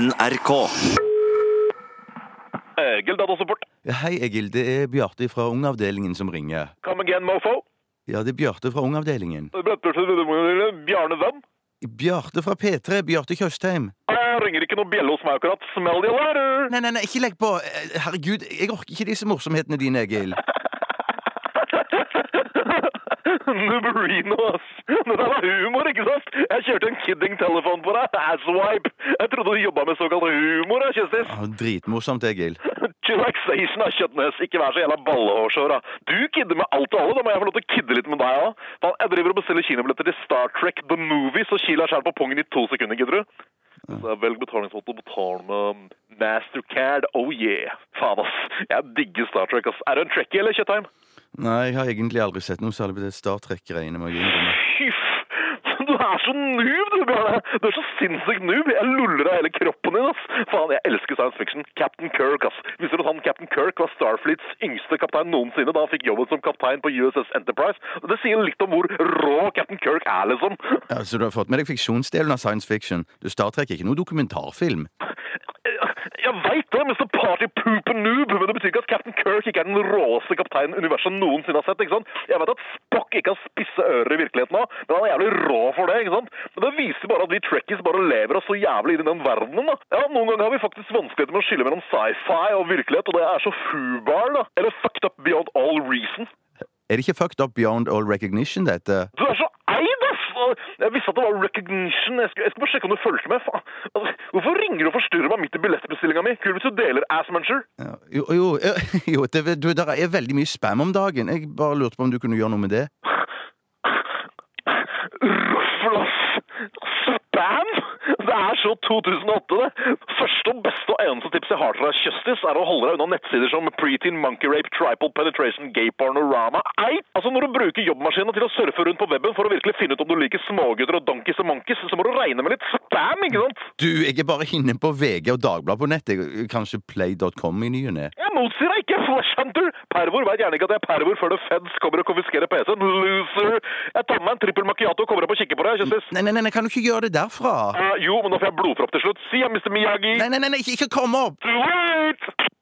NRK. Egil Datasupport. Ja, hei, Egil. Det er Bjarte fra Ungavdelingen som ringer. Come again, mofo. Ja, det er Bjarte fra Ungavdelingen. Bjarne hvem? Bjarte fra P3. Bjarte Tjøstheim. Jeg ringer ikke noe bjelle hos meg akkurat. Smell the later. Nei, nei, nei, ikke legg på. Eh, Herregud, jeg orker ikke disse morsomhetene dine, Egil. Nuberino, ass. Det der var humor, ikke sant? Jeg kjørte en kidding-telefon på deg. Asswipe. Jeg trodde du jobba med såkalt humor, jeg, Kjøstis. Ja, dritmorsomt, Egil. Relaxation av kjøttnes. Ikke vær så jævla ballehårsår, da. Du kidder med alt og alle. Da må jeg få lov til å kidde litt med deg òg. Jeg driver og bestiller kinobilletter til Star Trek The Movie, så kila skjær på pungen i to sekunder, gidder du? Så velg betalingsmåte og betal med Mastercard. Oh yeah. Faen, ass. Jeg digger Star Trek, ass. Er du en trekkie eller kjøttheim? Nei, jeg har egentlig aldri sett noe særlig på det Star Trek-greiene. innrømme. Du er så noob, du, Bjarne! Du er så sinnssykt noob! Jeg luller av hele kroppen din, ass! Faen, jeg elsker science fiction. Captain Kirk, ass. Visste du at han Captain Kirk var Starfleets yngste kaptein noensinne da han fikk jobben som kaptein på USS Enterprise? Det sier litt om hvor rå Captain Kirk er, liksom. Ja, så du har fått med deg fiksjonsdelen av science fiction? Du, Star Trek er ikke noe dokumentarfilm. Jeg veit det, Mr. Party Poop betyr ikke at Captain Kirk ikke er den råeste kapteinen universet noensinne har sett. ikke sant? Jeg vet at Spock ikke har spisse ører i virkeligheten òg, men han er jævlig rå for det. ikke sant? Men det viser bare at vi trekkies bare lever oss så jævlig inn i den verdenen. da. Ja, Noen ganger har vi faktisk vanskeligheter med å skille mellom sci-fi og virkelighet, og det er så fubar, da. Eller fucked up beyond all reason. Er det ikke fucked up beyond all recognition, dette? Du er så Jeg visste at det var recognition. Jeg skal, jeg skal bare sjekke om du fulgte med. Faen. Altså, hvorfor ringer du og forstyrrer meg midt i billettbestillinga mi? Kult hvis du deler Assmuncher. Ja, jo, jo, jo det, du, der er veldig mye spam om dagen. Jeg bare lurte på om du kunne gjøre noe med det. Røffel! Spam? Det er så 2008, det. Første og beste og eneste jeg har til deg, Kjøstis, er å holde deg unna nettsider som preteen, monkey rape, tripal penetration, gay pornorama. Ei! Altså, når du bruker jobbmaskinen til å surfe rundt på weben for å virkelig finne ut om du liker smågutter og donkeys og monkeys, så må du regne med litt spam, ikke sant? Du, jeg er bare inne på VG og Dagbladet på nettet. Kanskje play.com i ny og ne. Jeg motsier deg ikke, Flash Hunter! Pervor vet gjerne ikke at jeg er pervor før det feds kommer og konfiskerer PC-en. Loser! Jeg tar med meg en trippel macchiato og kommer opp og kikker på deg, Kjøstis. Nei, nei, nei, kan du ikke gjøre det derfra? Uh, jo, men nå får jeg blodpropp til slutt. Si ja, Mr. Miyagi. Nei, nei, nei ikke, ikke kom opp! Too late.